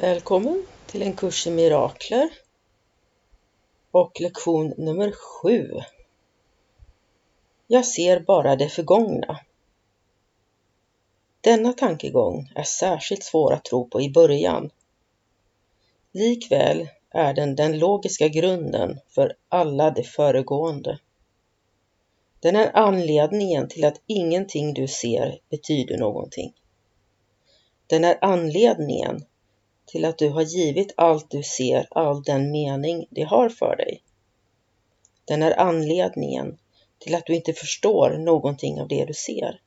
Välkommen till en kurs i mirakler och lektion nummer sju. Jag ser bara det förgångna. Denna tankegång är särskilt svår att tro på i början. Likväl är den den logiska grunden för alla det föregående. Den är anledningen till att ingenting du ser betyder någonting. Den är anledningen till att du har givit allt du ser all den mening det har för dig. Den är anledningen till att du inte förstår någonting av det du ser.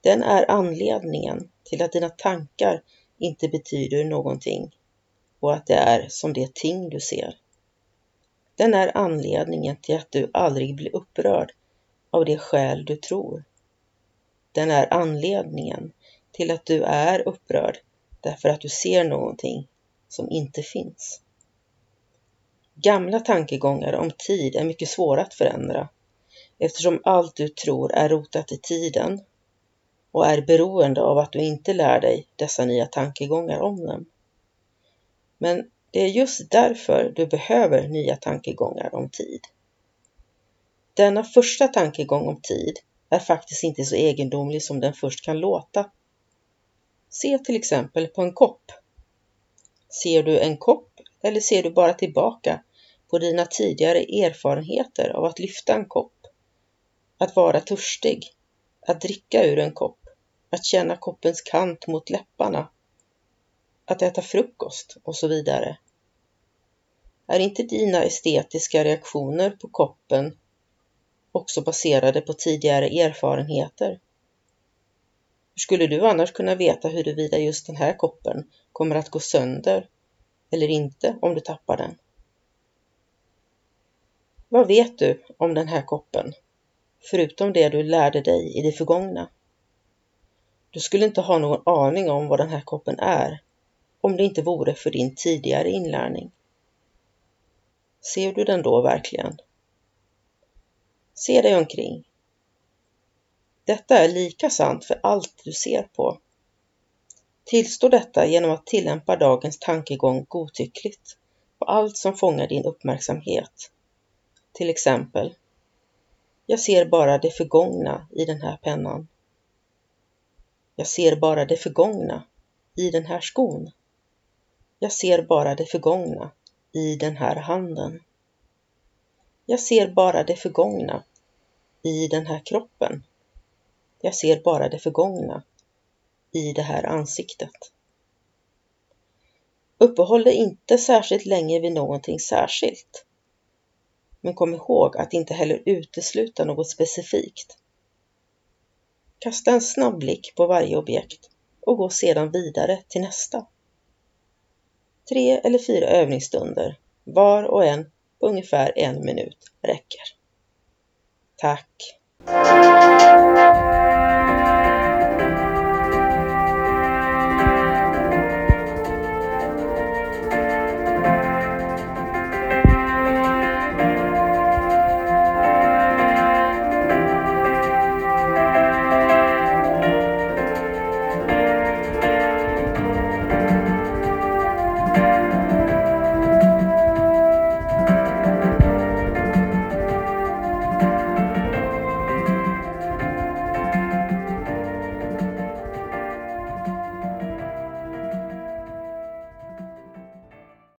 Den är anledningen till att dina tankar inte betyder någonting och att det är som det ting du ser. Den är anledningen till att du aldrig blir upprörd av det skäl du tror. Den är anledningen till att du är upprörd därför att du ser någonting som inte finns. Gamla tankegångar om tid är mycket svåra att förändra eftersom allt du tror är rotat i tiden och är beroende av att du inte lär dig dessa nya tankegångar om dem. Men det är just därför du behöver nya tankegångar om tid. Denna första tankegång om tid är faktiskt inte så egendomlig som den först kan låta Se till exempel på en kopp. Ser du en kopp eller ser du bara tillbaka på dina tidigare erfarenheter av att lyfta en kopp? Att vara törstig, att dricka ur en kopp, att känna koppens kant mot läpparna, att äta frukost och så vidare. Är inte dina estetiska reaktioner på koppen också baserade på tidigare erfarenheter? Hur skulle du annars kunna veta huruvida just den här koppen kommer att gå sönder eller inte om du tappar den? Vad vet du om den här koppen, förutom det du lärde dig i det förgångna? Du skulle inte ha någon aning om vad den här koppen är om det inte vore för din tidigare inlärning. Ser du den då verkligen? Se dig omkring. Detta är lika sant för allt du ser på. Tillstå detta genom att tillämpa dagens tankegång godtyckligt på allt som fångar din uppmärksamhet. Till exempel, jag ser bara det förgångna i den här pennan. Jag ser bara det förgångna i den här skon. Jag ser bara det förgångna i den här handen. Jag ser bara det förgångna i den här kroppen. Jag ser bara det förgångna i det här ansiktet. Uppehåll dig inte särskilt länge vid någonting särskilt. Men kom ihåg att inte heller utesluta något specifikt. Kasta en snabb blick på varje objekt och gå sedan vidare till nästa. Tre eller fyra övningsstunder, var och en på ungefär en minut räcker. Tack!